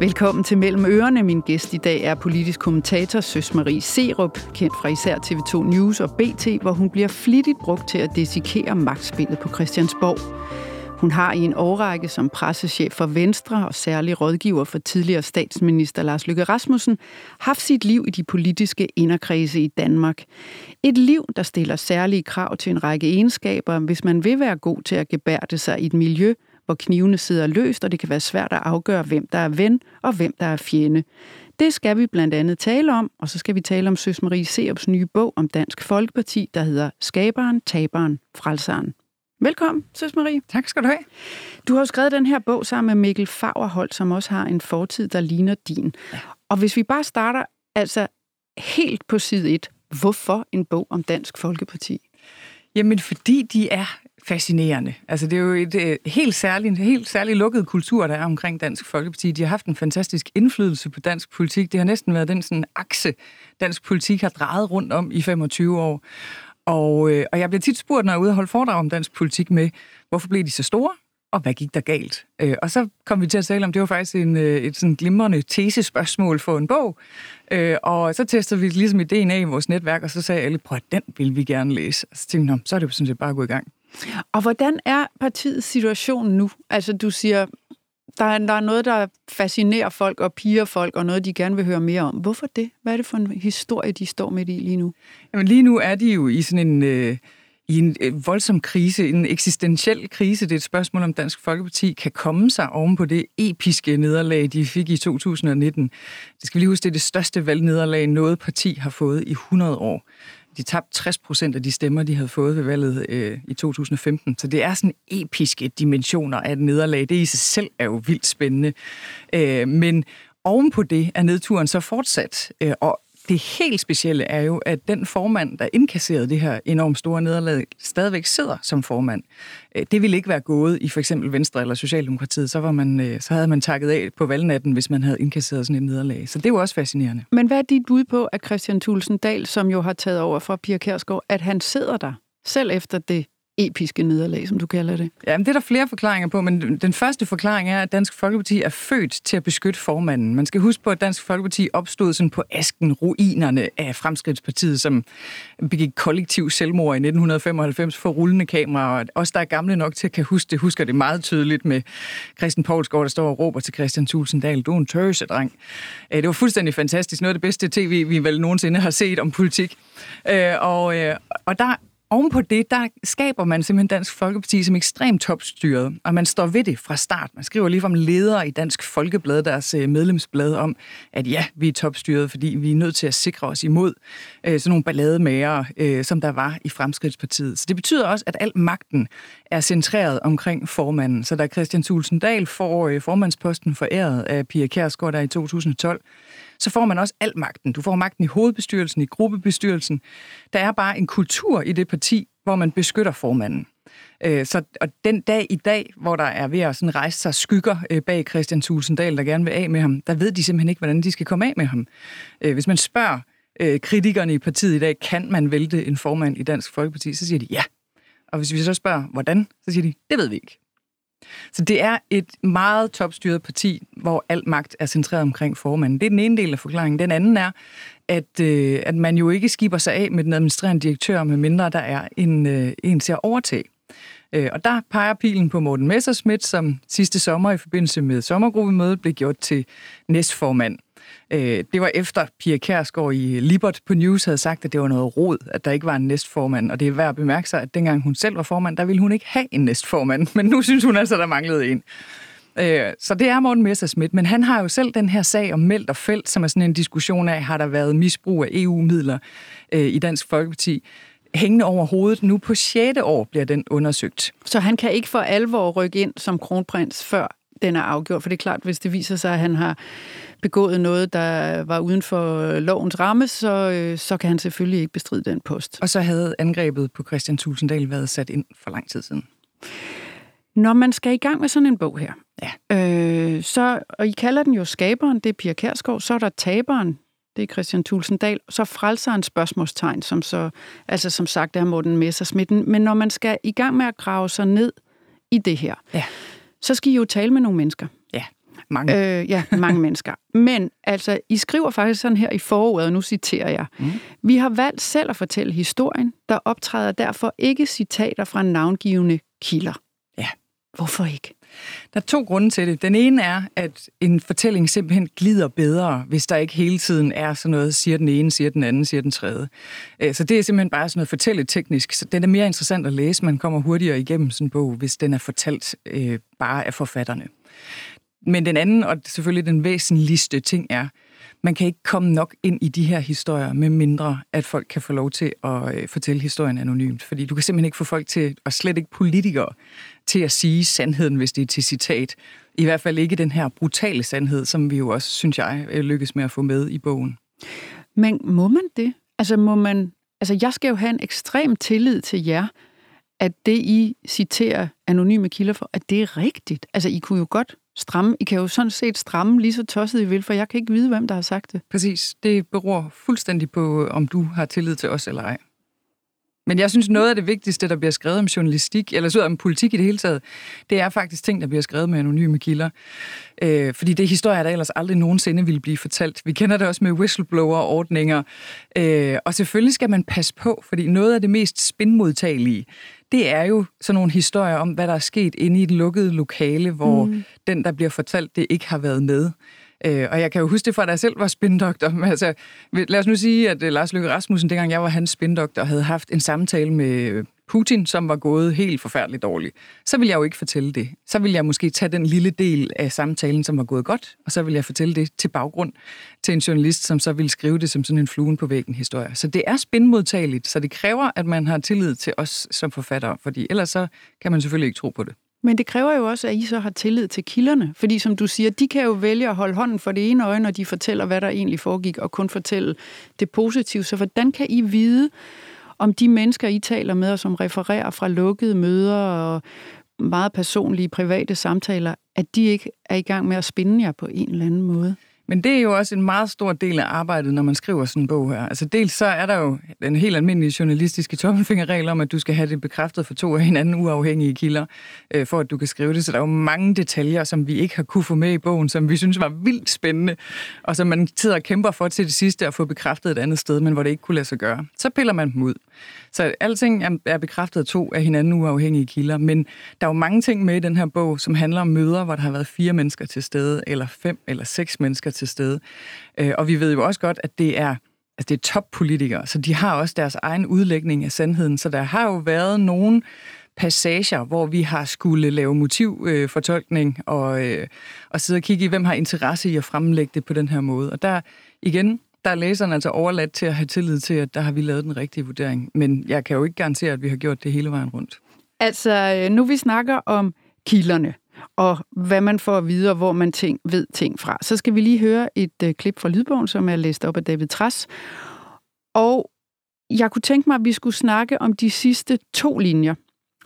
Velkommen til Mellem Ørerne. Min gæst i dag er politisk kommentator Søs Marie Serup, kendt fra især TV2 News og BT, hvor hun bliver flittigt brugt til at desikere magtspillet på Christiansborg. Hun har i en årrække som pressechef for Venstre og særlig rådgiver for tidligere statsminister Lars Løkke Rasmussen haft sit liv i de politiske inderkredse i Danmark. Et liv, der stiller særlige krav til en række egenskaber, hvis man vil være god til at gebærde sig i et miljø, hvor knivene sidder løst, og det kan være svært at afgøre, hvem der er ven og hvem der er fjende. Det skal vi blandt andet tale om, og så skal vi tale om Søs Marie Seops nye bog om Dansk Folkeparti, der hedder Skaberen, Taberen, Frelseren. Velkommen, Søs Marie. Tak skal du have. Du har jo skrevet den her bog sammen med Mikkel Fagerholt, som også har en fortid, der ligner din. Ja. Og hvis vi bare starter altså helt på side 1, hvorfor en bog om Dansk Folkeparti? Jamen, fordi de er fascinerende. Altså, det er jo et øh, helt særligt, en helt særlig lukket kultur, der er omkring Dansk Folkeparti. De har haft en fantastisk indflydelse på dansk politik. Det har næsten været den sådan akse, dansk politik har drejet rundt om i 25 år. Og, øh, og jeg bliver tit spurgt, når jeg er ude og holde foredrag om dansk politik med, hvorfor blev de så store, og hvad gik der galt? Øh, og så kom vi til at tale om, det var faktisk en, øh, et sådan glimrende tesespørgsmål for en bog. Øh, og så testede vi ligesom ideen af i vores netværk, og så sagde alle, prøv at den vil vi gerne læse. Og så tænkte jeg, så er det jo sådan set bare at gå i gang. Og hvordan er partiets situation nu? Altså du siger, der er, der er noget, der fascinerer folk og piger folk, og noget, de gerne vil høre mere om. Hvorfor det? Hvad er det for en historie, de står midt i lige nu? Jamen lige nu er de jo i sådan en... Øh i en øh, voldsom krise, en eksistentiel krise. Det er et spørgsmål, om Dansk Folkeparti kan komme sig oven på det episke nederlag, de fik i 2019. Det skal vi lige huske, det er det største valgnederlag, noget parti har fået i 100 år. De tabte 60 procent af de stemmer, de havde fået ved valget øh, i 2015. Så det er sådan episke dimensioner af et nederlag. Det i sig selv er jo vildt spændende. Øh, men ovenpå det er nedturen så fortsat. Øh, og det helt specielle er jo, at den formand, der indkasserede det her enormt store nederlag, stadigvæk sidder som formand. Øh, det ville ikke være gået i for eksempel Venstre eller Socialdemokratiet. Så, var man, øh, så havde man takket af på valgnatten, hvis man havde indkasseret sådan et nederlag. Så det er jo også fascinerende. Men hvad er dit bud på, at Christian Thulsen Dahl, som jo har taget over fra Pia Kærsgaard, at han sidder der, selv efter det episke nederlag, som du kalder det? Ja, men det er der flere forklaringer på, men den første forklaring er, at Dansk Folkeparti er født til at beskytte formanden. Man skal huske på, at Dansk Folkeparti opstod sådan på asken, ruinerne af Fremskridtspartiet, som begik kollektiv selvmord i 1995 for rullende kameraer. Os, der er gamle nok til at kan huske det, husker det meget tydeligt med Christian Poulsgaard, der står og råber til Christian Tulsendal, du er en tørse, dreng. Øh, det var fuldstændig fantastisk. Noget af det bedste tv, vi vel nogensinde har set om politik. Øh, og, øh, og der ovenpå det, der skaber man simpelthen Dansk Folkeparti som ekstremt topstyret, og man står ved det fra start. Man skriver lige om ledere i Dansk Folkeblad, deres øh, medlemsblad, om, at ja, vi er topstyret, fordi vi er nødt til at sikre os imod øh, sådan nogle ballademager, øh, som der var i Fremskridtspartiet. Så det betyder også, at al magten er centreret omkring formanden. Så da Christian Thulsen Dahl får øh, formandsposten foræret af Pia Kærsgaard der i 2012, så får man også al magten. Du får magten i hovedbestyrelsen, i gruppebestyrelsen. Der er bare en kultur i det parti, hvor man beskytter formanden. Øh, så, og den dag i dag, hvor der er ved at sådan rejse sig skygger øh, bag Christian Tulsendal, der gerne vil af med ham, der ved de simpelthen ikke, hvordan de skal komme af med ham. Øh, hvis man spørger kritikerne i partiet i dag, kan man vælte en formand i Dansk Folkeparti, så siger de ja. Og hvis vi så spørger, hvordan, så siger de, det ved vi ikke. Så det er et meget topstyret parti, hvor al magt er centreret omkring formanden. Det er den ene del af forklaringen. Den anden er, at, øh, at man jo ikke skiber sig af med den administrerende direktør, medmindre der er en, øh, en til at overtage. Øh, og der peger pilen på Morten Messerschmidt, som sidste sommer i forbindelse med sommergruppemødet blev gjort til næstformand. Øh, det var efter Pia Kærsgaard i Libert på News havde sagt, at det var noget rod, at der ikke var en næstformand. Og det er værd at bemærke sig, at dengang hun selv var formand, der ville hun ikke have en næstformand. Men nu synes hun altså, der manglede en. Øh, så det er Morten Messerschmidt, men han har jo selv den her sag om Meldt og Felt, som er sådan en diskussion af, har der været misbrug af EU-midler øh, i Dansk Folkeparti hængende over hovedet. Nu på 6. år bliver den undersøgt. Så han kan ikke for alvor rykke ind som kronprins, før den er afgjort? For det er klart, hvis det viser sig, at han har begået noget, der var uden for lovens ramme, så, øh, så kan han selvfølgelig ikke bestride den post. Og så havde angrebet på Christian Tulsendal været sat ind for lang tid siden. Når man skal i gang med sådan en bog her, ja. øh, så, og I kalder den jo skaberen, det er Pia Kærsgaard, så er der taberen, det er Christian Tulsendal, så frelser en spørgsmålstegn, som så, altså som sagt er Morten Messersmitten. Men når man skal i gang med at grave sig ned i det her, ja. Så skal I jo tale med nogle mennesker. Ja. mange. Øh, ja, mange mennesker. Men altså, I skriver faktisk sådan her i forordet, og nu citerer jeg. Mm. Vi har valgt selv at fortælle historien, der optræder derfor ikke citater fra navngivende kilder. Ja. Hvorfor ikke? Der er to grunde til det. Den ene er, at en fortælling simpelthen glider bedre, hvis der ikke hele tiden er sådan noget, siger den ene, siger den anden, siger den tredje. Øh, så det er simpelthen bare sådan noget fortælleteknisk. Så den er mere interessant at læse. Man kommer hurtigere igennem sådan en bog, hvis den er fortalt øh, bare af forfatterne. Men den anden, og selvfølgelig den væsentligste ting er, man kan ikke komme nok ind i de her historier, med mindre at folk kan få lov til at øh, fortælle historien anonymt. Fordi du kan simpelthen ikke få folk til, og slet ikke politikere, til at sige sandheden, hvis det er til citat. I hvert fald ikke den her brutale sandhed, som vi jo også, synes jeg, øh, lykkes med at få med i bogen. Men må man det? Altså, må man, altså jeg skal jo have en ekstrem tillid til jer, at det, I citerer anonyme kilder for, at det er rigtigt. Altså, I kunne jo godt stramme. I kan jo sådan set stramme lige så tosset I vil, for jeg kan ikke vide, hvem der har sagt det. Præcis. Det beror fuldstændig på, om du har tillid til os eller ej. Men jeg synes, noget af det vigtigste, der bliver skrevet om journalistik, eller så om politik i det hele taget, det er faktisk ting, der bliver skrevet med anonyme kilder. Øh, fordi det er historier, der ellers aldrig nogensinde ville blive fortalt. Vi kender det også med whistleblower-ordninger. Øh, og selvfølgelig skal man passe på, fordi noget af det mest spindmodtagelige, det er jo sådan nogle historier om, hvad der er sket inde i et lukket lokale, hvor mm. den, der bliver fortalt, det ikke har været med. Øh, og jeg kan jo huske det fra, da jeg selv var spindoktor. Men altså, lad os nu sige, at øh, Lars Løkke Rasmussen, dengang jeg var hans spindoktor, havde haft en samtale med Putin, som var gået helt forfærdeligt dårligt, så vil jeg jo ikke fortælle det. Så vil jeg måske tage den lille del af samtalen, som var gået godt, og så vil jeg fortælle det til baggrund til en journalist, som så vil skrive det som sådan en fluen på væggen historie. Så det er spindmodtageligt, så det kræver, at man har tillid til os som forfattere, fordi ellers så kan man selvfølgelig ikke tro på det. Men det kræver jo også, at I så har tillid til kilderne. Fordi som du siger, de kan jo vælge at holde hånden for det ene øje, når de fortæller, hvad der egentlig foregik, og kun fortælle det positive. Så hvordan kan I vide, om de mennesker, I taler med, og som refererer fra lukkede møder og meget personlige, private samtaler, at de ikke er i gang med at spinde jer på en eller anden måde? Men det er jo også en meget stor del af arbejdet, når man skriver sådan en bog her. Altså dels så er der jo den helt almindelige journalistiske tommelfingerregel om, at du skal have det bekræftet for to af hinanden uafhængige kilder, øh, for at du kan skrive det. Så der er jo mange detaljer, som vi ikke har kunne få med i bogen, som vi synes var vildt spændende, og som man sidder og kæmper for til det sidste at få bekræftet et andet sted, men hvor det ikke kunne lade sig gøre. Så piller man dem ud. Så alting er bekræftet af to af hinanden uafhængige kilder, men der er jo mange ting med i den her bog, som handler om møder, hvor der har været fire mennesker til stede, eller fem eller seks mennesker til stede. Øh, og vi ved jo også godt, at det er altså det er toppolitikere, så de har også deres egen udlægning af sandheden. Så der har jo været nogle passager, hvor vi har skulle lave motivfortolkning øh, og, øh, og sidde og kigge i, hvem har interesse i at fremlægge det på den her måde. Og der igen, der er læseren altså overladt til at have tillid til, at der har vi lavet den rigtige vurdering. Men jeg kan jo ikke garantere, at vi har gjort det hele vejen rundt. Altså, nu vi snakker om kilderne, og hvad man får at vide, og hvor man ting, ved ting fra, så skal vi lige høre et uh, klip fra Lydbogen, som er læst op af David Tras. Og jeg kunne tænke mig, at vi skulle snakke om de sidste to linjer,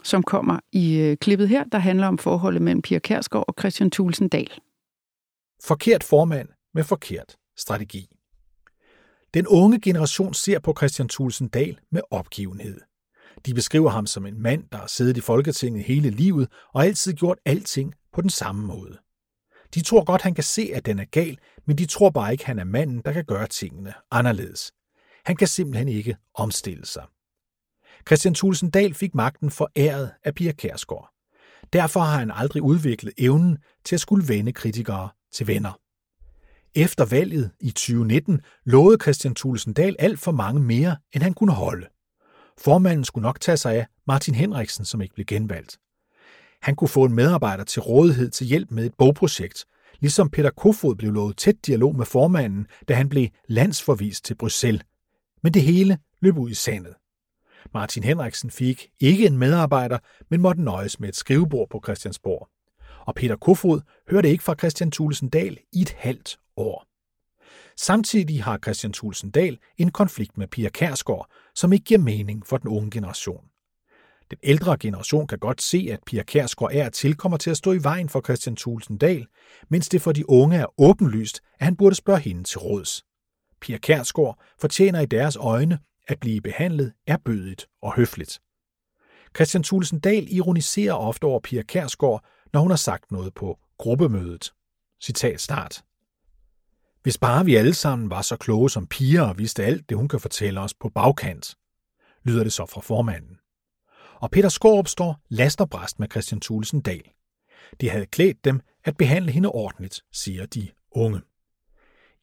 som kommer i uh, klippet her, der handler om forholdet mellem Pia Kærsgaard og Christian Thulsen Dahl. Forkert formand med forkert strategi. Den unge generation ser på Christian Thulsen Dahl med opgivenhed. De beskriver ham som en mand, der har siddet i Folketinget hele livet og altid gjort alting på den samme måde. De tror godt, han kan se, at den er gal, men de tror bare ikke, han er manden, der kan gøre tingene anderledes. Han kan simpelthen ikke omstille sig. Christian Thulsen Dahl fik magten foræret af Pia Kærsgaard. Derfor har han aldrig udviklet evnen til at skulle vende kritikere til venner. Efter valget i 2019 lovede Christian Thulesen Dahl alt for mange mere, end han kunne holde. Formanden skulle nok tage sig af Martin Henriksen, som ikke blev genvalgt. Han kunne få en medarbejder til rådighed til hjælp med et bogprojekt, ligesom Peter Kofod blev lovet tæt dialog med formanden, da han blev landsforvist til Bruxelles. Men det hele løb ud i sandet. Martin Henriksen fik ikke en medarbejder, men måtte nøjes med et skrivebord på Christiansborg. Og Peter Kofod hørte ikke fra Christian Thulesen Dahl i et halvt år. Samtidig har Christian Thulsen Dahl en konflikt med Pia Kærsgaard, som ikke giver mening for den unge generation. Den ældre generation kan godt se, at Pia Kærsgaard er til kommer til at stå i vejen for Christian Thulsen Dahl, mens det for de unge er åbenlyst, at han burde spørge hende til råds. Pia Kærsgaard fortjener i deres øjne at blive behandlet erbødigt og høfligt. Christian Thulsen Dahl ironiserer ofte over Pia Kærsgaard, når hun har sagt noget på gruppemødet. Citat start. Hvis bare vi alle sammen var så kloge som piger og vidste alt det, hun kan fortælle os på bagkant, lyder det så fra formanden. Og Peter Skorup står lasterbræst med Christian Thulesen Dahl. Det havde klædt dem at behandle hende ordentligt, siger de unge.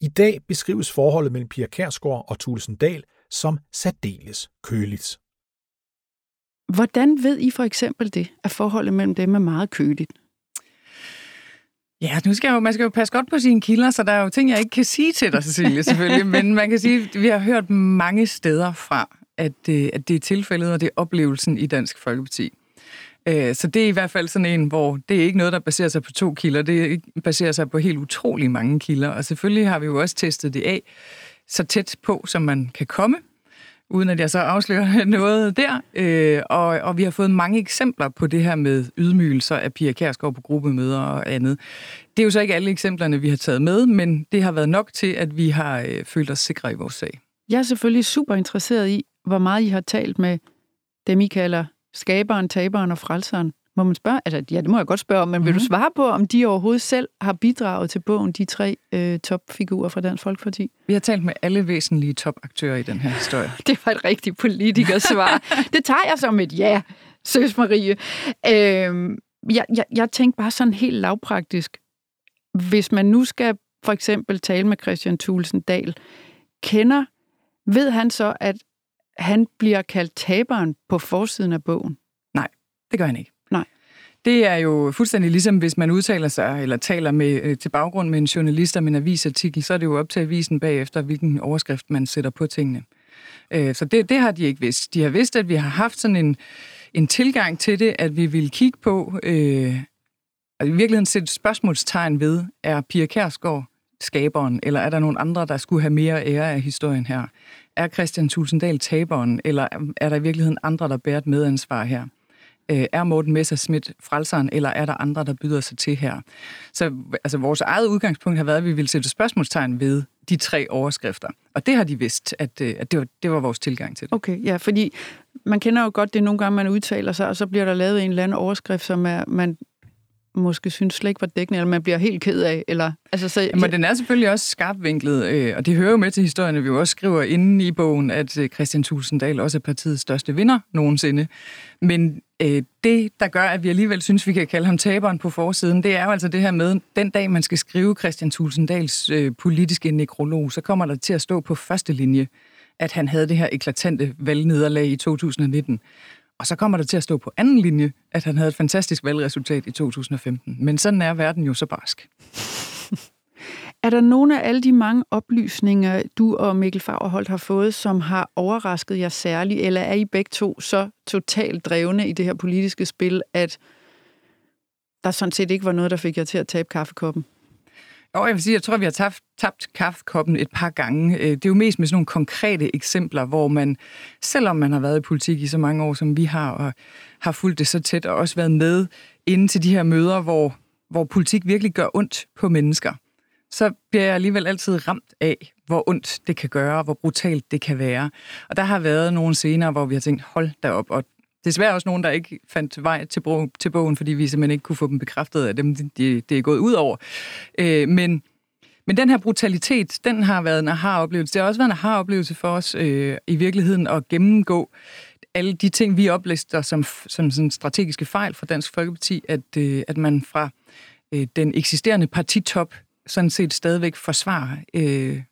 I dag beskrives forholdet mellem Pia Kærsgaard og Thulesen Dahl som særdeles køligt. Hvordan ved I for eksempel det, at forholdet mellem dem er meget køligt? Ja, nu skal jeg jo, man skal jo passe godt på sine kilder, så der er jo ting, jeg ikke kan sige til dig, Cecilie, selvfølgelig. Men man kan sige, at vi har hørt mange steder fra, at, det, at det er tilfældet, og det er oplevelsen i Dansk Folkeparti. Øh, så det er i hvert fald sådan en, hvor det er ikke noget, der baserer sig på to kilder, det baserer sig på helt utrolig mange kilder. Og selvfølgelig har vi jo også testet det af så tæt på, som man kan komme, uden at jeg så afslører noget der. Øh, og, og vi har fået mange eksempler på det her med ydmygelser af Pia Kærsgaard på gruppemøder og andet. Det er jo så ikke alle eksemplerne, vi har taget med, men det har været nok til, at vi har øh, følt os sikre i vores sag. Jeg er selvfølgelig super interesseret i, hvor meget I har talt med dem, I kalder skaberen, taberen og frelseren. Må man spørge? Altså, ja, det må jeg godt spørge om, men mm-hmm. vil du mhm. svare på, om de overhovedet selv har bidraget til bogen, de tre øh, topfigurer fra Dansk Folkeparti? Vi har talt med alle væsentlige topaktører i den her historie. det var et rigtigt politikersvar. det tager jeg som et ja, søs Marie. Øh, jeg, jeg, jeg tænkte bare sådan helt lavpraktisk. Hvis man nu skal for eksempel tale med Christian Thulesen Dahl, kender, ved han så, at han bliver kaldt taberen på forsiden af bogen? Nej, det gør han ikke. Det er jo fuldstændig ligesom, hvis man udtaler sig eller taler med, øh, til baggrund med en journalist om en avisartikel, så er det jo op til avisen bagefter, hvilken overskrift man sætter på tingene. Øh, så det, det har de ikke vidst. De har vidst, at vi har haft sådan en, en tilgang til det, at vi vil kigge på, øh, at i virkeligheden sætte spørgsmålstegn ved, er Pia Kærsgaard skaberen, eller er der nogen andre, der skulle have mere ære af historien her? Er Christian Tulsendal taberen, eller er der i virkeligheden andre, der bærer et medansvar her? Øh, er Morten Messerschmidt frelseren, eller er der andre, der byder sig til her? Så altså, vores eget udgangspunkt har været, at vi ville sætte spørgsmålstegn ved de tre overskrifter. Og det har de vidst, at, øh, at det, var, det var vores tilgang til det. Okay, ja, fordi man kender jo godt det nogle gange, man udtaler sig, og så bliver der lavet en eller anden overskrift, som er, man måske synes slet ikke var dækkende, eller man bliver helt ked af. Eller, altså, så, Men den er selvfølgelig også skarpvinklet, øh, og det hører jo med til historien, vi jo også skriver inde i bogen, at øh, Christian Tulsendal også er partiets største vinder nogensinde. Men øh, det, der gør, at vi alligevel synes, vi kan kalde ham taberen på forsiden, det er jo altså det her med, den dag man skal skrive Christian Tulsendals øh, politiske nekrolog, så kommer der til at stå på første linje, at han havde det her eklatante valgnederlag i 2019. Og så kommer det til at stå på anden linje, at han havde et fantastisk valgresultat i 2015. Men sådan er verden jo så barsk. Er der nogle af alle de mange oplysninger, du og Mikkel Fagerholt har fået, som har overrasket jer særligt, eller er I begge to så totalt drevne i det her politiske spil, at der sådan set ikke var noget, der fik jer til at tabe kaffekoppen? Og jeg vil sige, jeg tror, vi har tabt, tabt kaffekoppen et par gange. Øh, det er jo mest med sådan nogle konkrete eksempler, hvor man, selvom man har været i politik i så mange år, som vi har, og har fulgt det så tæt, og også været med inde til de her møder, hvor, hvor politik virkelig gør ondt på mennesker, så bliver jeg alligevel altid ramt af, hvor ondt det kan gøre, og hvor brutalt det kan være. Og der har været nogle scener, hvor vi har tænkt, hold da op, og desværre også nogen, der ikke fandt vej til, bro, til bogen, fordi vi simpelthen ikke kunne få dem bekræftet af dem, det de er gået ud over. Øh, men, men den her brutalitet, den har været en aha-oplevelse. Det har også været en aha-oplevelse for os øh, i virkeligheden at gennemgå alle de ting, vi oplister som, som sådan strategiske fejl fra Dansk Folkeparti, at, øh, at man fra øh, den eksisterende partitop sådan set stadigvæk forsvarer øh,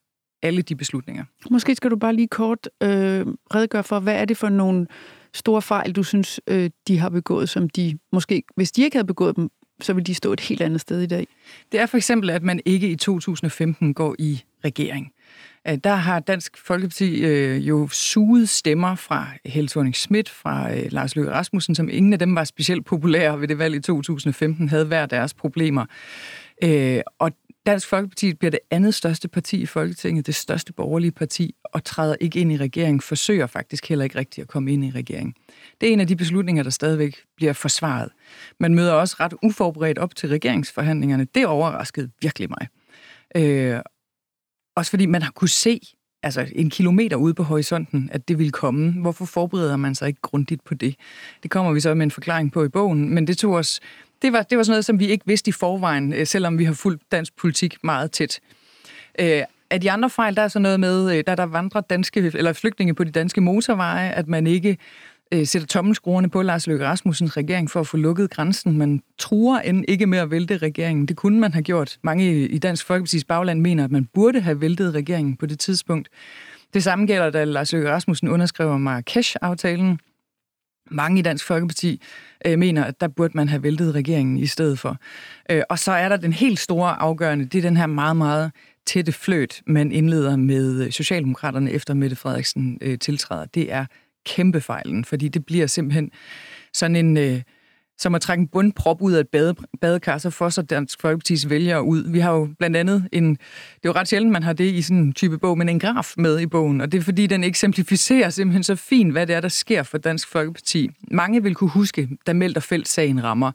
alle de beslutninger. Måske skal du bare lige kort øh, redegøre for, hvad er det for nogle store fejl, du synes, øh, de har begået, som de måske, hvis de ikke havde begået dem, så ville de stå et helt andet sted i dag? Det er for eksempel, at man ikke i 2015 går i regering. Øh, der har Dansk Folkeparti øh, jo suget stemmer fra Helle thorning Schmidt, fra øh, Lars Løkke Rasmussen, som ingen af dem var specielt populære ved det valg i 2015, havde hver deres problemer. Øh, og Dansk Folkeparti bliver det andet største parti i Folketinget, det største borgerlige parti, og træder ikke ind i regeringen, forsøger faktisk heller ikke rigtigt at komme ind i regeringen. Det er en af de beslutninger, der stadigvæk bliver forsvaret. Man møder også ret uforberedt op til regeringsforhandlingerne. Det overraskede virkelig mig. Øh, også fordi man har kunne se, altså en kilometer ude på horisonten, at det ville komme. Hvorfor forbereder man sig ikke grundigt på det? Det kommer vi så med en forklaring på i bogen, men det tog os det var, det var sådan noget, som vi ikke vidste i forvejen, øh, selvom vi har fulgt dansk politik meget tæt. Øh, af de andre fejl, der er sådan noget med, øh, da der der vandrer danske, eller flygtninge på de danske motorveje, at man ikke øh, sætter tommelskruerne på Lars Løkke Rasmussens regering for at få lukket grænsen. Man truer end ikke med at vælte regeringen. Det kunne man have gjort. Mange i Dansk Folkeparti's bagland mener, at man burde have væltet regeringen på det tidspunkt. Det samme gælder, da Lars Løkke Rasmussen underskriver Marrakesh-aftalen. Mange i Dansk Folkeparti øh, mener, at der burde man have væltet regeringen i stedet for. Øh, og så er der den helt store afgørende, det er den her meget, meget tætte fløt, man indleder med Socialdemokraterne efter Mette Frederiksen øh, tiltræder. Det er kæmpe fejlen, fordi det bliver simpelthen sådan en... Øh, som at trække en bundprop ud af et bade, badekar, så får så Dansk Folkeparti's vælgere ud. Vi har jo blandt andet en, det er jo ret sjældent, man har det i sådan en type bog, men en graf med i bogen, og det er fordi, den eksemplificerer simpelthen så fint, hvad det er, der sker for Dansk Folkeparti. Mange vil kunne huske, da Meldt sagen rammer,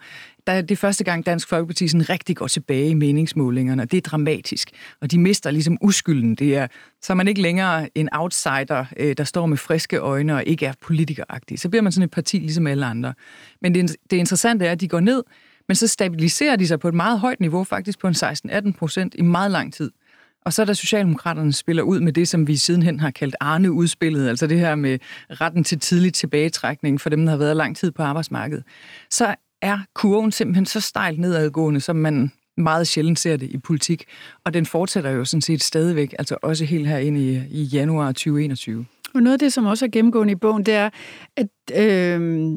der, det er første gang, Dansk Folkeparti sådan rigtig går tilbage i meningsmålingerne, og det er dramatisk. Og de mister ligesom uskylden. Det er, så er man ikke længere en outsider, øh, der står med friske øjne og ikke er politikeragtig. Så bliver man sådan et parti ligesom alle andre. Men det, det interessante er, at de går ned, men så stabiliserer de sig på et meget højt niveau, faktisk på en 16-18 procent i meget lang tid. Og så er der Socialdemokraterne spiller ud med det, som vi sidenhen har kaldt Arne-udspillet, altså det her med retten til tidlig tilbagetrækning for dem, der har været lang tid på arbejdsmarkedet. Så er kurven simpelthen så stejlt nedadgående, som man meget sjældent ser det i politik. Og den fortsætter jo sådan set stadigvæk, altså også helt her ind i, i januar 2021. Og noget af det, som også er gennemgående i bogen, det er, at øh,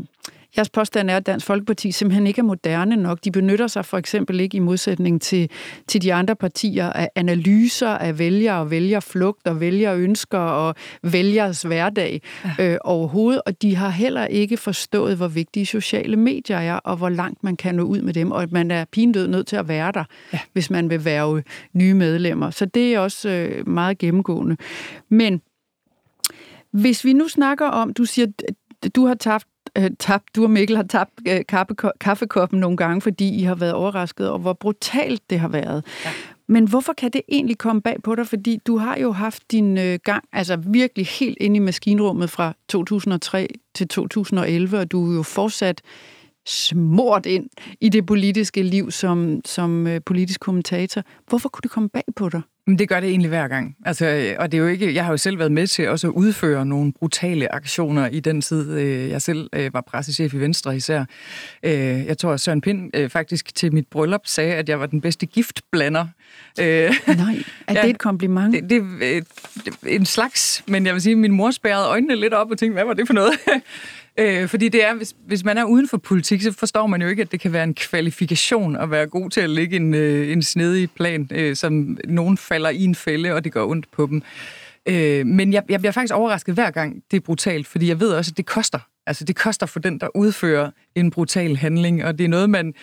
Jeres påstand er, at Dansk Folkeparti simpelthen ikke er moderne nok. De benytter sig for eksempel ikke i modsætning til, til de andre partier af analyser af vælgere og vælgerflugt og vælgerønsker og vælgers hverdag ja. øh, overhovedet. Og de har heller ikke forstået, hvor vigtige sociale medier er, og hvor langt man kan nå ud med dem. Og at man er pindød nødt til at være der, ja. hvis man vil være nye medlemmer. Så det er også øh, meget gennemgående. Men hvis vi nu snakker om, du siger, du har tabt øh, tabt, du og Mikkel har tabt øh, kaffe, kaffekoppen nogle gange, fordi I har været overrasket over, hvor brutalt det har været. Ja. Men hvorfor kan det egentlig komme bag på dig? Fordi du har jo haft din øh, gang, altså virkelig helt ind i maskinrummet fra 2003 til 2011, og du er jo fortsat smurt ind i det politiske liv som, som øh, politisk kommentator. Hvorfor kunne det komme bag på dig? Men det gør det egentlig hver gang. Altså, og det er jo ikke, jeg har jo selv været med til også at udføre nogle brutale aktioner i den tid, øh, jeg selv øh, var pressechef i Venstre især. Øh, jeg tror, at Søren Pind faktisk til mit bryllup sagde, at jeg var den bedste giftblander. Nej, er ja, det et kompliment? Det, det, det, en slags, men jeg vil sige, at min mor spærrede øjnene lidt op og tænkte, hvad var det for noget? Øh, fordi det er, hvis, hvis man er uden for politik, så forstår man jo ikke, at det kan være en kvalifikation at være god til at lægge en, øh, en snedig plan, øh, som nogen falder i en fælde, og det går ondt på dem. Øh, men jeg, jeg bliver faktisk overrasket hver gang, det er brutalt, fordi jeg ved også, at det koster. Altså, det koster for den, der udfører en brutal handling, og det er noget, man,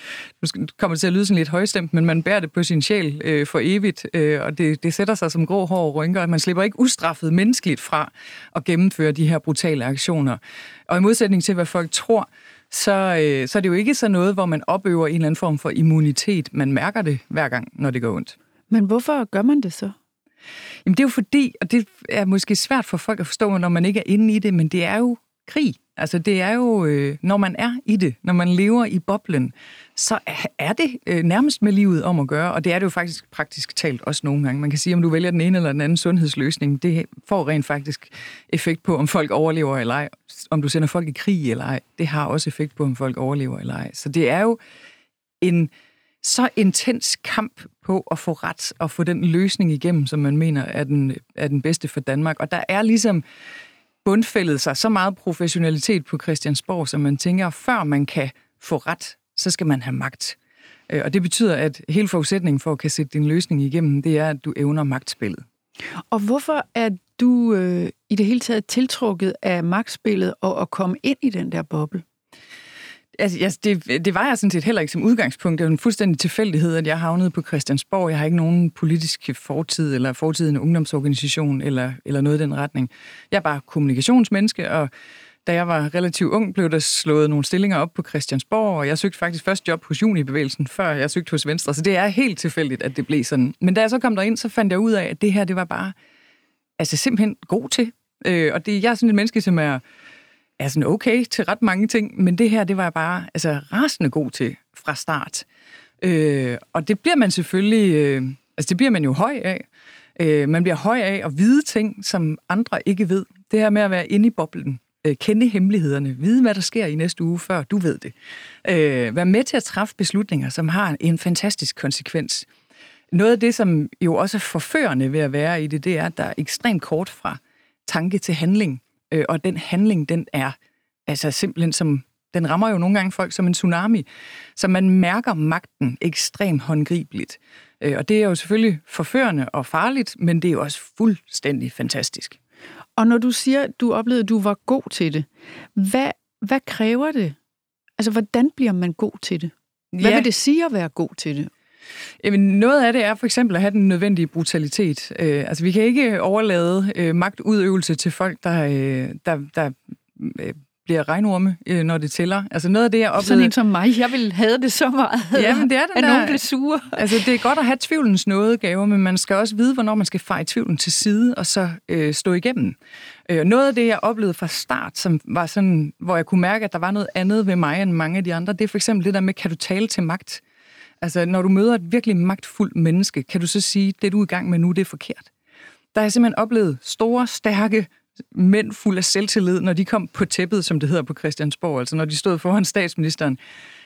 nu kommer til at lyde sådan lidt højstemt, men man bærer det på sin sjæl øh, for evigt, øh, og det, det sætter sig som grå hår og rynker, og man slipper ikke ustraffet menneskeligt fra at gennemføre de her brutale aktioner. Og i modsætning til, hvad folk tror, så, øh, så er det jo ikke så noget, hvor man opøver en eller anden form for immunitet. Man mærker det hver gang, når det går ondt. Men hvorfor gør man det så? Jamen det er jo fordi, og det er måske svært for folk at forstå, når man ikke er inde i det, men det er jo krig. Altså det er jo, øh, når man er i det, når man lever i boblen, så er det øh, nærmest med livet om at gøre, og det er det jo faktisk praktisk talt også nogle gange. Man kan sige, om du vælger den ene eller den anden sundhedsløsning, det får rent faktisk effekt på, om folk overlever eller ej. Om du sender folk i krig eller ej, det har også effekt på, om folk overlever eller ej. Så det er jo en så intens kamp på at få ret og få den løsning igennem, som man mener er den, er den bedste for Danmark. Og der er ligesom bundfældet sig så meget professionalitet på Christiansborg, som man tænker, før man kan få ret, så skal man have magt. Øh, og det betyder, at hele forudsætningen for at kan sætte din løsning igennem, det er, at du evner magtspillet. Og hvorfor er du øh, i det hele taget tiltrukket af magtspillet og at komme ind i den der boble? Altså, yes, det, det var jeg sådan set heller ikke som udgangspunkt. Det var en fuldstændig tilfældighed, at jeg havnede på Christiansborg. Jeg har ikke nogen politisk fortid, eller fortid i en ungdomsorganisation, eller, eller noget i den retning. Jeg er bare kommunikationsmenneske, og da jeg var relativt ung, blev der slået nogle stillinger op på Christiansborg, og jeg søgte faktisk først job hos Junibevægelsen, før jeg søgte hos Venstre. Så det er helt tilfældigt, at det blev sådan. Men da jeg så kom derind, så fandt jeg ud af, at det her, det var bare altså simpelthen god til. Øh, og det, jeg er sådan et menneske, som er er sådan okay til ret mange ting, men det her, det var jeg bare altså, rasende god til fra start. Øh, og det bliver man selvfølgelig, øh, altså det bliver man jo høj af. Øh, man bliver høj af at vide ting, som andre ikke ved. Det her med at være inde i boblen, øh, kende hemmelighederne, vide, hvad der sker i næste uge, før du ved det. Øh, være med til at træffe beslutninger, som har en fantastisk konsekvens. Noget af det, som jo også er forførende ved at være i det, det er, at der er ekstremt kort fra tanke til handling. Øh, og den handling, den er altså simpelthen som, den rammer jo nogle gange folk som en tsunami. Så man mærker magten ekstremt håndgribeligt. Øh, og det er jo selvfølgelig forførende og farligt, men det er jo også fuldstændig fantastisk. Og når du siger, at du oplevede, at du var god til det, hvad, hvad kræver det? Altså, hvordan bliver man god til det? Hvad ja. vil det sige at være god til det? Jamen, noget af det er for eksempel at have den nødvendige brutalitet. Øh, altså, vi kan ikke overlade øh, magtudøvelse til folk, der, øh, der, der øh, bliver regnorme, øh, når det tæller. Altså noget af det, jeg oplevede... Sådan en som mig, jeg vil have det så meget. Ja, men det er den at der... nogen bliver sure. Altså det er godt at have tvivlens nådegave, men man skal også vide, hvornår man skal feje tvivlen til side, og så øh, stå igennem. Øh, noget af det, jeg oplevede fra start, som var sådan, hvor jeg kunne mærke, at der var noget andet ved mig end mange af de andre, det er for eksempel det der med, kan du tale til magt? Altså, når du møder et virkelig magtfuldt menneske, kan du så sige, det du er i gang med nu, det er forkert. Der har jeg simpelthen oplevet store, stærke mænd fuld af selvtillid, når de kom på tæppet, som det hedder på Christiansborg, altså når de stod foran statsministeren,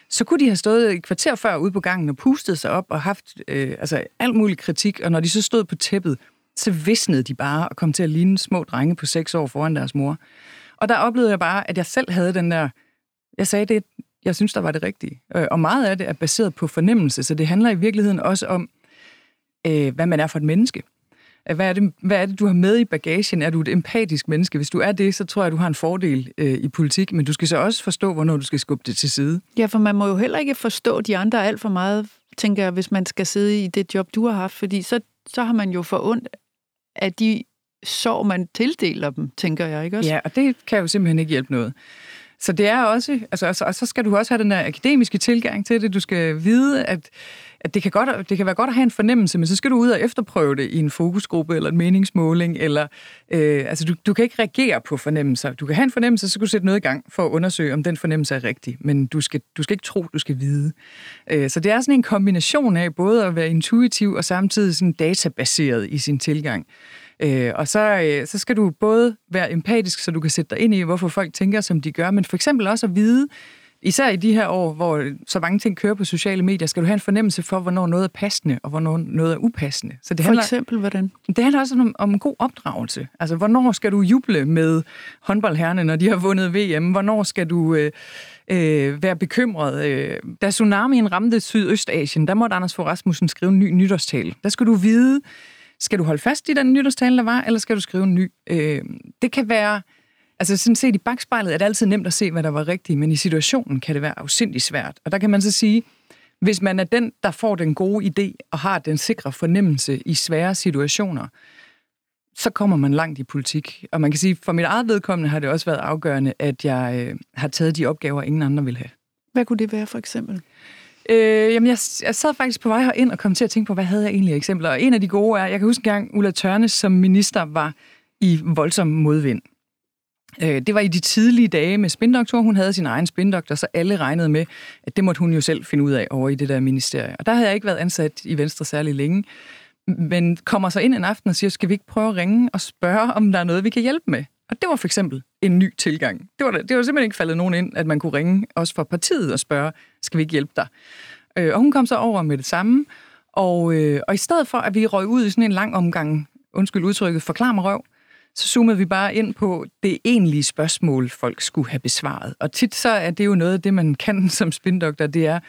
så kunne de have stået et kvarter før ude på gangen og pustet sig op og haft øh, altså alt mulig kritik, og når de så stod på tæppet, så visnede de bare og kom til at ligne små drenge på seks år foran deres mor. Og der oplevede jeg bare, at jeg selv havde den der, jeg sagde det, jeg synes, der var det rigtige. Øh, og meget af det er baseret på fornemmelse, så det handler i virkeligheden også om, øh, hvad man er for et menneske. Hvad er, det, hvad er det, du har med i bagagen? Er du et empatisk menneske? Hvis du er det, så tror jeg, du har en fordel øh, i politik, men du skal så også forstå, hvornår du skal skubbe det til side. Ja, for man må jo heller ikke forstå de andre alt for meget, tænker jeg, hvis man skal sidde i det job, du har haft, fordi så, så har man jo for ondt af de sår, man tildeler dem, tænker jeg, ikke også? Ja, og det kan jo simpelthen ikke hjælpe noget. Så det er også, altså, altså, og så skal du også have den der akademiske tilgang til det. Du skal vide, at, at det, kan godt, det kan være godt at have en fornemmelse, men så skal du ud og efterprøve det i en fokusgruppe eller en meningsmåling, eller øh, altså du, du kan ikke reagere på fornemmelser. Du kan have en fornemmelse, så skal du sætte noget i gang for at undersøge, om den fornemmelse er rigtig, men du skal, du skal ikke tro, du skal vide. Øh, så det er sådan en kombination af både at være intuitiv og samtidig sådan databaseret i sin tilgang. Øh, og så, øh, så skal du både være empatisk, så du kan sætte dig ind i, hvorfor folk tænker, som de gør, men for eksempel også at vide, især i de her år, hvor så mange ting kører på sociale medier, skal du have en fornemmelse for, hvornår noget er passende, og hvornår noget er upassende. Så det for handler, eksempel, hvordan? Det handler også om, om en god opdragelse. Altså, hvornår skal du juble med håndboldherrene, når de har vundet VM? Hvornår skal du øh, øh, være bekymret? Øh, da tsunamien ramte Sydøstasien, der måtte Anders Fogh Rasmussen skrive en ny nytårstale. Der skal du vide, skal du holde fast i den nytårstale, der var, eller skal du skrive en ny? Øh, det kan være... Altså sådan set i bagspejlet er det altid nemt at se, hvad der var rigtigt, men i situationen kan det være afsindig svært. Og der kan man så sige, hvis man er den, der får den gode idé og har den sikre fornemmelse i svære situationer, så kommer man langt i politik. Og man kan sige, for mit eget vedkommende har det også været afgørende, at jeg øh, har taget de opgaver, ingen andre vil have. Hvad kunne det være for eksempel? Øh, jamen, jeg, jeg sad faktisk på vej herind og kom til at tænke på, hvad havde jeg egentlig af eksempler? Og en af de gode er, jeg kan huske en gang, Ulla Tørnes som minister var i voldsom modvind. Øh, det var i de tidlige dage med spindoktor. Hun havde sin egen spindoktor, så alle regnede med, at det måtte hun jo selv finde ud af over i det der ministerie. Og der havde jeg ikke været ansat i Venstre særlig længe. Men kommer så ind en aften og siger, skal vi ikke prøve at ringe og spørge, om der er noget, vi kan hjælpe med? Og det var for eksempel en ny tilgang. Det var, det var simpelthen ikke faldet nogen ind, at man kunne ringe også fra partiet og spørge, skal vi ikke hjælpe dig? Øh, og hun kom så over med det samme, og, øh, og i stedet for, at vi røg ud i sådan en lang omgang, undskyld udtrykket, forklar mig røv, så zoomede vi bare ind på det egentlige spørgsmål, folk skulle have besvaret. Og tit så er det jo noget af det, man kan som spindoktor, det er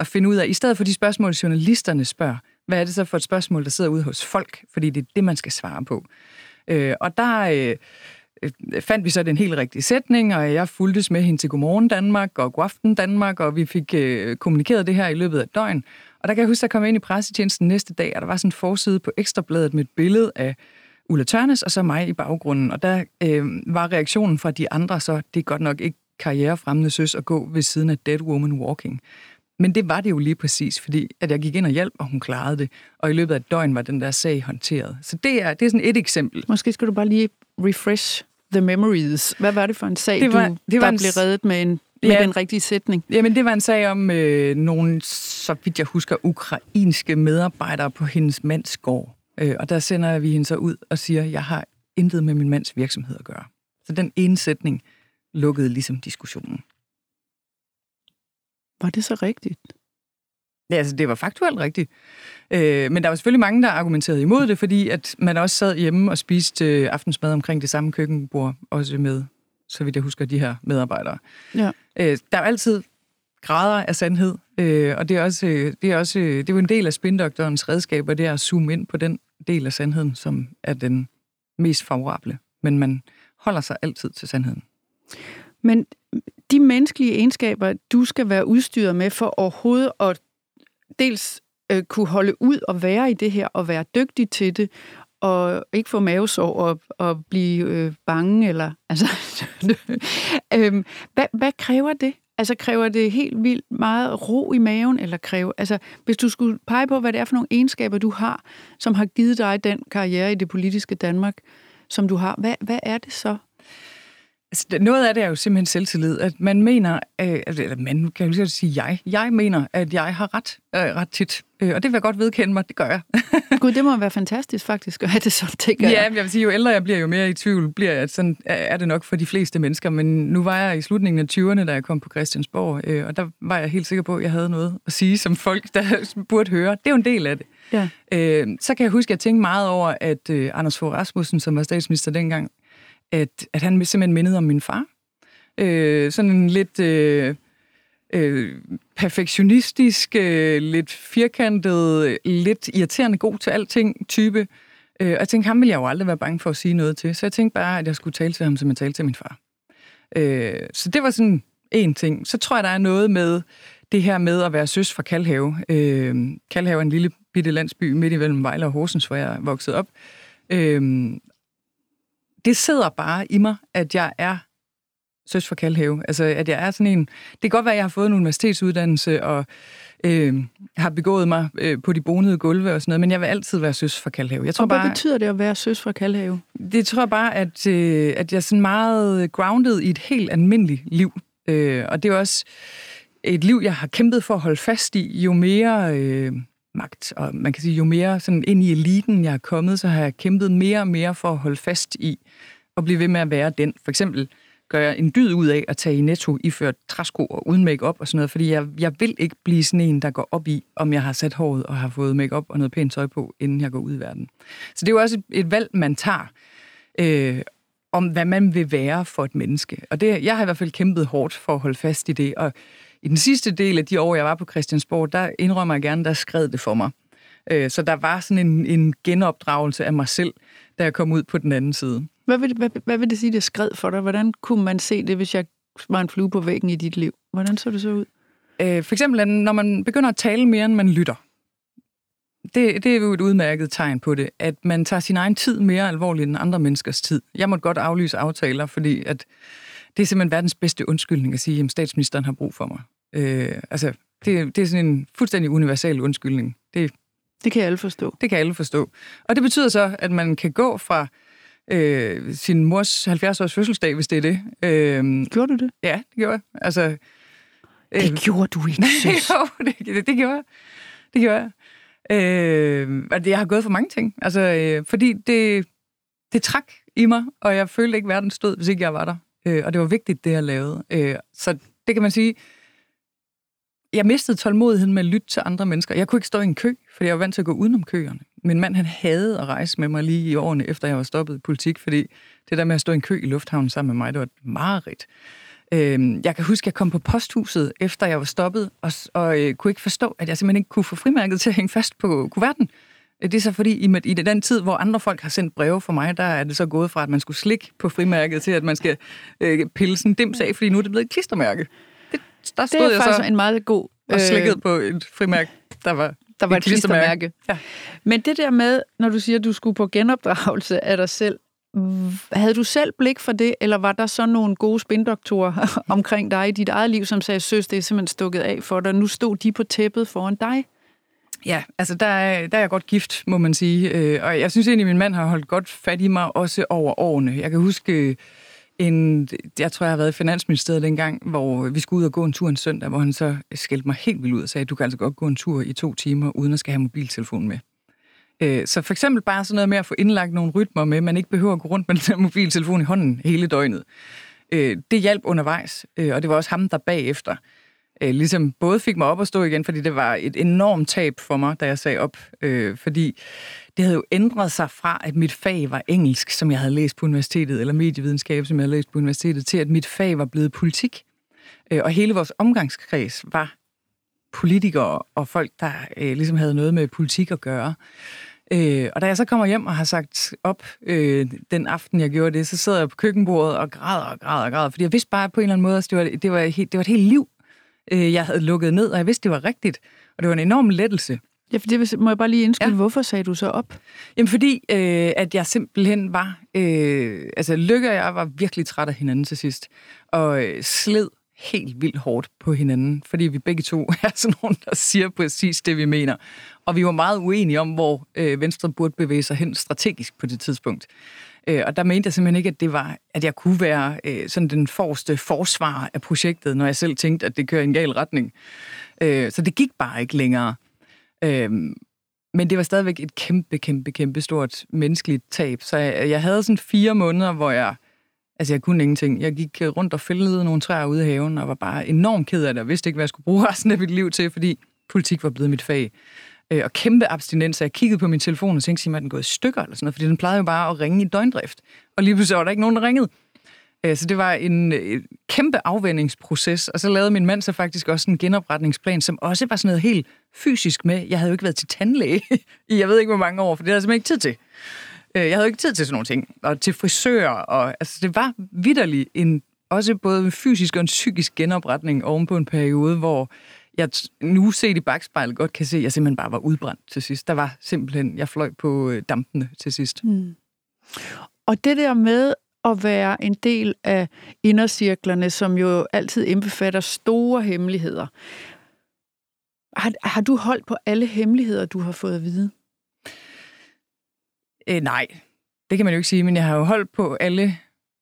at finde ud af, i stedet for de spørgsmål, journalisterne spørger, hvad er det så for et spørgsmål, der sidder ude hos folk? Fordi det er det, man skal svare på. Øh, og der, øh, Øh, fandt vi så den helt rigtige sætning, og jeg fuldtes med hende til Godmorgen Danmark og Godaften Danmark, og vi fik øh, kommunikeret det her i løbet af et døgn. Og der kan jeg huske, at jeg kom ind i pressetjenesten næste dag, og der var sådan en forside på Ekstrabladet med et billede af Ulla Tørnes og så mig i baggrunden. Og der øh, var reaktionen fra de andre så, det er godt nok ikke karrierefremmende søs at gå ved siden af Dead Woman Walking. Men det var det jo lige præcis, fordi at jeg gik ind og hjalp, og hun klarede det. Og i løbet af et døgn var den der sag håndteret. Så det er, det er sådan et eksempel. Måske skal du bare lige refresh the memories. Hvad var det for en sag, det var, du, det var der en... blev reddet med, en, med ja, den rigtige sætning? Jamen, det var en sag om øh, nogle, så vidt jeg husker, ukrainske medarbejdere på hendes mands gård. Øh, og der sender vi hende så ud og siger, jeg har intet med min mands virksomhed at gøre. Så den ene sætning lukkede ligesom diskussionen. Var det så rigtigt? Ja, altså det var faktuelt rigtigt. Øh, men der var selvfølgelig mange, der argumenterede imod det, fordi at man også sad hjemme og spiste øh, aftensmad omkring det samme køkkenbord, også med, så vidt jeg husker, de her medarbejdere. Ja. Øh, der er altid grader af sandhed, øh, og det er også, øh, det er også øh, det er jo en del af spindoktorens redskaber, det er at zoome ind på den del af sandheden, som er den mest favorable. Men man holder sig altid til sandheden. Men de menneskelige egenskaber, du skal være udstyret med for overhovedet at dels øh, kunne holde ud og være i det her, og være dygtig til det, og ikke få mavesår og, og blive øh, bange, eller altså, øhm, hvad, hvad kræver det? Altså kræver det helt vildt meget ro i maven, eller kræver, altså hvis du skulle pege på, hvad det er for nogle egenskaber, du har, som har givet dig den karriere i det politiske Danmark, som du har, hvad, hvad er det så? Altså, noget af det er jo simpelthen selvtillid, at man mener, øh, eller man kan jo sige jeg, jeg mener, at jeg har ret, øh, ret tit, øh, og det vil jeg godt vedkende mig, det gør jeg. Gud, det må være fantastisk faktisk at have det sådan, tænker jeg. Ja, jeg vil sige, jo ældre jeg bliver, jo mere i tvivl bliver jeg, sådan er det nok for de fleste mennesker, men nu var jeg i slutningen af 20'erne, da jeg kom på Christiansborg, øh, og der var jeg helt sikker på, at jeg havde noget at sige, som folk der burde høre. Det er jo en del af det. Ja. Øh, så kan jeg huske, at jeg tænkte meget over, at øh, Anders Fogh Rasmussen, som var statsminister dengang, at, at han simpelthen mindede om min far. Øh, sådan en lidt øh, øh, perfektionistisk, øh, lidt firkantet, lidt irriterende god til alting type. Øh, og jeg tænkte, ham ville jeg jo aldrig være bange for at sige noget til. Så jeg tænkte bare, at jeg skulle tale til ham, som jeg talte til min far. Øh, så det var sådan en ting. Så tror jeg, der er noget med det her med at være søs fra Kalhave. Øh, Kalhave er en lille bitte landsby midt i Vejle og Horsens, hvor jeg voksede op. Øhm, det sidder bare i mig, at jeg er søs for Kalhave. Altså, at jeg er sådan en... Det kan godt være, at jeg har fået en universitetsuddannelse og øh, har begået mig øh, på de bonede gulve og sådan noget, men jeg vil altid være søs for Kalhave. Jeg tror og hvad bare, betyder det at være søs for Kalhave? Det tror jeg bare, at, øh, at jeg er sådan meget grounded i et helt almindeligt liv. Øh, og det er også et liv, jeg har kæmpet for at holde fast i, jo mere... Øh, magt. Og man kan sige, jo mere sådan ind i eliten jeg er kommet, så har jeg kæmpet mere og mere for at holde fast i og blive ved med at være den. For eksempel gør jeg en dyd ud af at tage i netto iført træsko og uden makeup og sådan noget, fordi jeg, jeg vil ikke blive sådan en, der går op i, om jeg har sat håret og har fået makeup og noget pænt tøj på, inden jeg går ud i verden. Så det er jo også et, et valg, man tager, øh, om hvad man vil være for et menneske. Og det, jeg har i hvert fald kæmpet hårdt for at holde fast i det, og i den sidste del af de år, jeg var på Christiansborg, der indrømmer jeg gerne, der skred det for mig. Øh, så der var sådan en, en genopdragelse af mig selv, da jeg kom ud på den anden side. Hvad vil, hvad, hvad vil det sige, det skred for dig? Hvordan kunne man se det, hvis jeg var en flue på væggen i dit liv? Hvordan så det så ud? Øh, for eksempel, når man begynder at tale mere, end man lytter. Det, det er jo et udmærket tegn på det, at man tager sin egen tid mere alvorligt end andre menneskers tid. Jeg måtte godt aflyse aftaler, fordi at det er simpelthen verdens bedste undskyldning at sige, at statsministeren har brug for mig. Øh, altså, det, det er sådan en fuldstændig universal undskyldning. Det, det kan alle forstå. Det kan alle forstå. Og det betyder så, at man kan gå fra øh, sin mors 70-års fødselsdag, hvis det er det. Øh, gjorde du det? Ja, det gjorde jeg. Altså, øh, det gjorde du ikke, jo, det, det, det gjorde jeg. Det gjorde jeg. Øh, og jeg har gået for mange ting. Altså, øh, fordi det, det trak i mig, og jeg følte ikke, verden stod, hvis ikke jeg var der. Øh, og det var vigtigt, det jeg lavede. Øh, så det kan man sige, jeg mistede tålmodigheden med at lytte til andre mennesker. Jeg kunne ikke stå i en kø, fordi jeg var vant til at gå udenom køerne. Min mand, han havde at rejse med mig lige i årene, efter jeg var stoppet i politik, fordi det der med at stå i en kø i lufthavnen sammen med mig, det var et mareridt. Øh, jeg kan huske, at jeg kom på posthuset, efter jeg var stoppet, og, og øh, kunne ikke forstå, at jeg simpelthen ikke kunne få frimærket til at hænge fast på kuverten. Det er så fordi, i, i den tid, hvor andre folk har sendt breve for mig, der er det så gået fra, at man skulle slikke på frimærket, til at man skal øh, pille sådan dims af, fordi nu er det blevet et klistermærke. Det, der stod det er jeg faktisk så en meget god... Og slikket øh, på et frimærke, der var der var et klistermærke. Ja. Men det der med, når du siger, at du skulle på genopdragelse af dig selv, havde du selv blik for det, eller var der så nogle gode spindoktorer omkring dig i dit eget liv, som sagde, søs, det er simpelthen stukket af for dig, nu stod de på tæppet foran dig? Ja, altså der er, der er jeg godt gift, må man sige. Øh, og jeg synes egentlig, at min mand har holdt godt fat i mig, også over årene. Jeg kan huske øh, en, jeg tror, jeg har været i Finansministeriet dengang, hvor vi skulle ud og gå en tur en søndag, hvor han så skældte mig helt vildt ud og sagde, du kan altså godt gå en tur i to timer, uden at skal have mobiltelefonen med. Øh, så for eksempel bare sådan noget med at få indlagt nogle rytmer med, man ikke behøver at gå rundt med den mobiltelefon i hånden hele døgnet. Det hjalp undervejs, og det var også ham, der bagefter øh, ligesom både fik mig op at stå igen, fordi det var et enormt tab for mig, da jeg sagde op. Øh, fordi det havde jo ændret sig fra, at mit fag var engelsk, som jeg havde læst på universitetet, eller medievidenskab, som jeg havde læst på universitetet, til at mit fag var blevet politik. Øh, og hele vores omgangskreds var politikere og folk, der øh, ligesom havde noget med politik at gøre. Øh, og da jeg så kommer hjem og har sagt op øh, den aften, jeg gjorde det, så sidder jeg på køkkenbordet og græder og græder og græder, fordi jeg vidste bare på en eller anden måde, at det var, det var, et, det var et helt liv, øh, jeg havde lukket ned, og jeg vidste, det var rigtigt. Og det var en enorm lettelse. Ja, for det må jeg bare lige indskyde. Ja. Hvorfor sagde du så op? Jamen fordi, øh, at jeg simpelthen var... Øh, altså Lykke og jeg var virkelig træt af hinanden til sidst. Og øh, sled helt vildt hårdt på hinanden, fordi vi begge to er sådan nogen, der siger præcis det, vi mener. Og vi var meget uenige om, hvor øh, Venstre burde bevæge sig hen strategisk på det tidspunkt. Øh, og der mente jeg simpelthen ikke, at det var, at jeg kunne være øh, sådan den forreste forsvar af projektet, når jeg selv tænkte, at det kører i en gal retning. Øh, så det gik bare ikke længere. Øh, men det var stadigvæk et kæmpe, kæmpe, kæmpe stort menneskeligt tab. Så jeg, jeg havde sådan fire måneder, hvor jeg Altså, jeg kunne ingenting. Jeg gik øh, rundt og fældede nogle træer ude i haven, og var bare enormt ked af det, og vidste ikke, hvad jeg skulle bruge resten af mit liv til, fordi politik var blevet mit fag øh, og kæmpe abstinens. Jeg kiggede på min telefon og tænkte, at den gået i stykker eller sådan noget, fordi den plejede jo bare at ringe i døgndrift. Og lige pludselig var der ikke nogen, der ringede. Øh, så det var en øh, kæmpe afvendingsproces, og så lavede min mand så faktisk også en genopretningsplan, som også var sådan noget helt fysisk med. Jeg havde jo ikke været til tandlæge i jeg ved ikke hvor mange år, for det havde jeg simpelthen ikke tid til. Øh, jeg havde ikke tid til sådan nogle ting. Og til frisører, og altså det var vidderligt en også både en fysisk og en psykisk genopretning oven på en periode, hvor jeg nu set i bagspejlet godt kan se, at jeg simpelthen bare var udbrændt til sidst. Der var simpelthen, jeg fløj på øh, dampene til sidst. Mm. Og det der med at være en del af indercirklerne, som jo altid indbefatter store hemmeligheder. Har, har du holdt på alle hemmeligheder, du har fået at vide? Øh, nej, det kan man jo ikke sige, men jeg har jo holdt på alle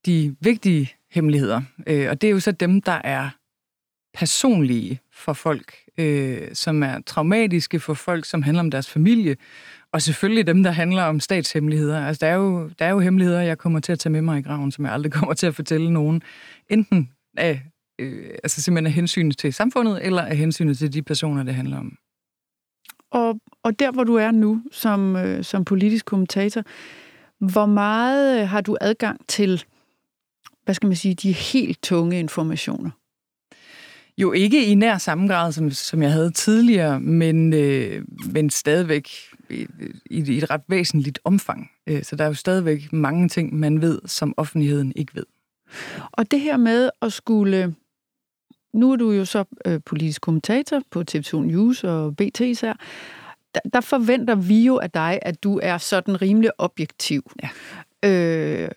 de vigtige hemmeligheder. Øh, og det er jo så dem, der er personlige for folk, øh, som er traumatiske for folk, som handler om deres familie, og selvfølgelig dem, der handler om statshemmeligheder. Altså, der er jo, der er jo hemmeligheder, jeg kommer til at tage med mig i graven, som jeg aldrig kommer til at fortælle nogen. Enten af, øh, altså simpelthen af hensyn til samfundet, eller af hensyn til de personer, det handler om. Og, og der, hvor du er nu som, øh, som politisk kommentator, hvor meget øh, har du adgang til, hvad skal man sige, de helt tunge informationer? Jo ikke i nær samme grad, som, som jeg havde tidligere, men, øh, men stadigvæk i, i et ret væsentligt omfang. Øh, så der er jo stadigvæk mange ting, man ved, som offentligheden ikke ved. Og det her med at skulle... Nu er du jo så øh, politisk kommentator på TV2 News og BT især. Der, der forventer vi jo af dig, at du er sådan rimelig objektiv. Ja. Øh,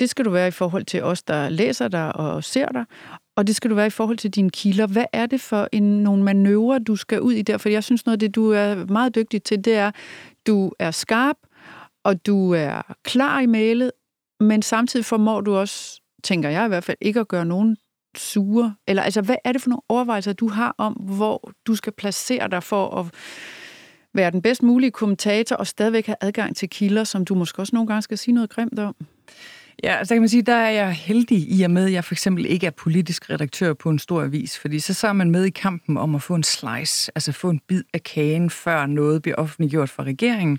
det skal du være i forhold til os, der læser dig og ser dig. Og det skal du være i forhold til dine kilder. Hvad er det for en, nogle manøvrer, du skal ud i der? For jeg synes noget af det, du er meget dygtig til, det er, du er skarp, og du er klar i mailet, men samtidig formår du også, tænker jeg i hvert fald, ikke at gøre nogen sure. Eller altså, hvad er det for nogle overvejelser, du har om, hvor du skal placere dig for at være den bedst mulige kommentator og stadigvæk have adgang til kilder, som du måske også nogle gange skal sige noget grimt om? Ja, altså, så kan man sige, der er jeg heldig i og med, at jeg for eksempel ikke er politisk redaktør på en stor avis, fordi så så er man med i kampen om at få en slice, altså få en bid af kagen, før noget bliver offentliggjort fra regeringen.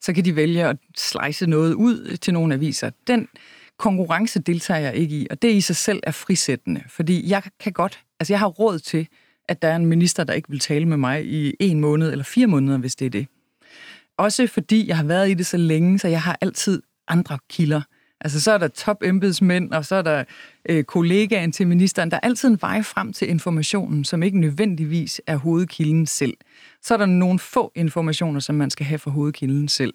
Så kan de vælge at slice noget ud til nogle aviser. Den konkurrence deltager jeg ikke i, og det i sig selv er frisættende, fordi jeg kan godt, altså jeg har råd til, at der er en minister, der ikke vil tale med mig i en måned eller fire måneder, hvis det er det. Også fordi jeg har været i det så længe, så jeg har altid andre kilder. Altså, så er der top embedsmænd, og så er der øh, kollegaen til ministeren. Der er altid en vej frem til informationen, som ikke nødvendigvis er hovedkilden selv. Så er der nogle få informationer, som man skal have fra hovedkilden selv.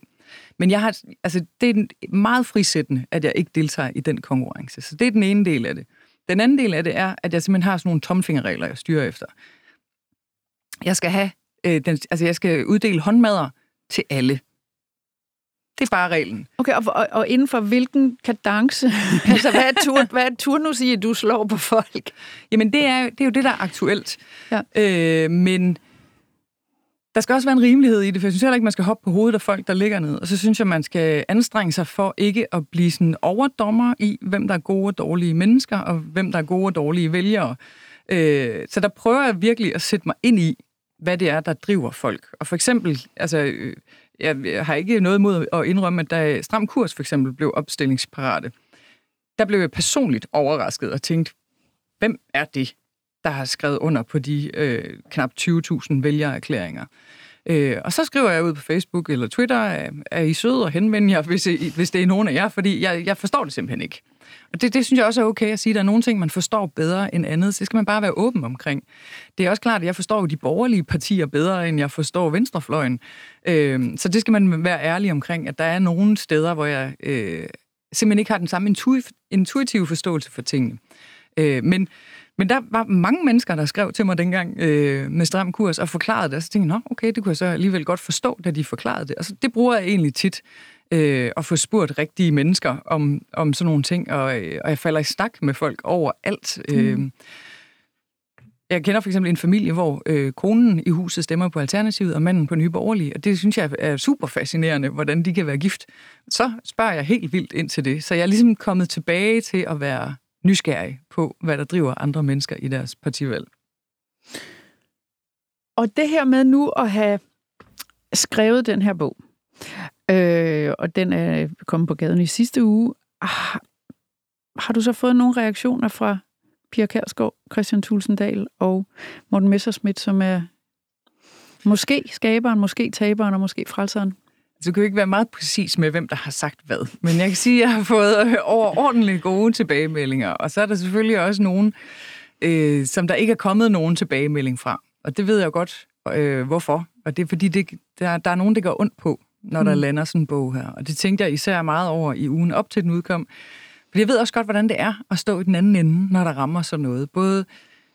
Men jeg har, altså, det er meget frisættende, at jeg ikke deltager i den konkurrence. Så det er den ene del af det. Den anden del af det er, at jeg simpelthen har sådan nogle tomfingerregler, jeg styrer efter. Jeg skal have Øh, den, altså, jeg skal uddele håndmadder til alle. Det er bare reglen. Okay, og, og, og inden for hvilken kadence? altså, hvad er, tur, hvad er turnus i, at du slår på folk? Jamen, det er, det er jo det, der er aktuelt. Ja. Øh, men der skal også være en rimelighed i det, for jeg synes heller ikke, man skal hoppe på hovedet af folk, der ligger ned. Og så synes jeg, man skal anstrenge sig for ikke at blive sådan overdommer i, hvem der er gode og dårlige mennesker, og hvem der er gode og dårlige vælgere. Øh, så der prøver jeg virkelig at sætte mig ind i, hvad det er, der driver folk. Og for eksempel, altså, jeg har ikke noget mod at indrømme, at da Stram Kurs for eksempel blev opstillingsparate, der blev jeg personligt overrasket og tænkte, hvem er det, der har skrevet under på de øh, knap 20.000 vælgererklæringer? Øh, og så skriver jeg ud på Facebook eller Twitter, er, er I søde og henvende jer, hvis, I, hvis det er nogen af jer, fordi jeg, jeg forstår det simpelthen ikke. Og det, det synes jeg også er okay at sige. Der er nogle ting, man forstår bedre end andet, så det skal man bare være åben omkring. Det er også klart, at jeg forstår de borgerlige partier bedre, end jeg forstår venstrefløjen. Øh, så det skal man være ærlig omkring, at der er nogle steder, hvor jeg øh, simpelthen ikke har den samme intuitive forståelse for tingene. Øh, men men der var mange mennesker, der skrev til mig dengang øh, med stram kurs og forklarede det, og så tænkte jeg, okay, det kunne jeg så alligevel godt forstå, da de forklarede det. Altså, det bruger jeg egentlig tit, øh, at få spurgt rigtige mennesker om, om sådan nogle ting, og, øh, og jeg falder i stak med folk over alt. Mm. Øh, jeg kender for eksempel en familie, hvor øh, konen i huset stemmer på Alternativet, og manden på Nye Borgerlige, og det synes jeg er super fascinerende, hvordan de kan være gift. Så spørger jeg helt vildt ind til det. Så jeg er ligesom kommet tilbage til at være nysgerrig på, hvad der driver andre mennesker i deres partivalg. Og det her med nu at have skrevet den her bog, øh, og den er kommet på gaden i sidste uge, ah, har du så fået nogle reaktioner fra Pia Kærsgaard, Christian Tulsendal og Morten Messerschmidt, som er måske skaberen, måske taberen og måske frelseren? Så kan jo ikke være meget præcis med, hvem der har sagt hvad. Men jeg kan sige, at jeg har fået overordentligt gode tilbagemeldinger. Og så er der selvfølgelig også nogen, øh, som der ikke er kommet nogen tilbagemelding fra. Og det ved jeg godt, øh, hvorfor. Og det er fordi, det, der, der er nogen, det går ondt på, når der mm. lander sådan en bog her. Og det tænkte jeg især meget over i ugen op til den udkom. For jeg ved også godt, hvordan det er at stå i den anden ende, når der rammer sådan noget. Både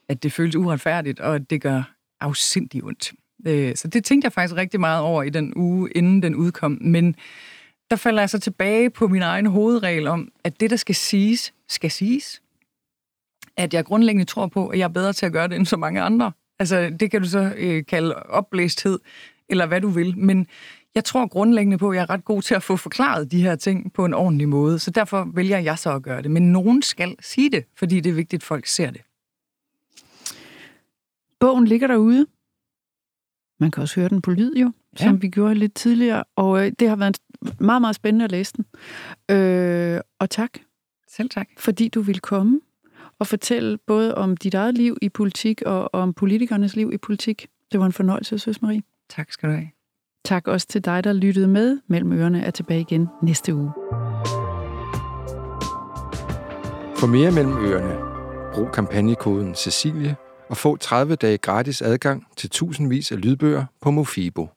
at det føles uretfærdigt, og at det gør afsindig ondt. Øh, så det tænkte jeg faktisk rigtig meget over i den uge, inden den udkom. Men der falder jeg så tilbage på min egen hovedregel om, at det, der skal siges, skal siges. At jeg grundlæggende tror på, at jeg er bedre til at gøre det end så mange andre. Altså, det kan du så øh, kalde opblæsthed, eller hvad du vil. Men jeg tror grundlæggende på, at jeg er ret god til at få forklaret de her ting på en ordentlig måde. Så derfor vælger jeg så at gøre det. Men nogen skal sige det, fordi det er vigtigt, at folk ser det. Bogen ligger derude. Man kan også høre den på lyd jo, ja. som vi gjorde lidt tidligere. Og øh, det har været meget, meget spændende at læse den. Øh, og tak. Selv tak. Fordi du vil komme og fortælle både om dit eget liv i politik og om politikernes liv i politik. Det var en fornøjelse, Søs Marie. Tak skal du have. Tak også til dig, der lyttede med. Mellem ørerne er tilbage igen næste uge. For mere mellem ørerne, brug kampagnekoden Cecilie og få 30 dage gratis adgang til tusindvis af lydbøger på Mofibo.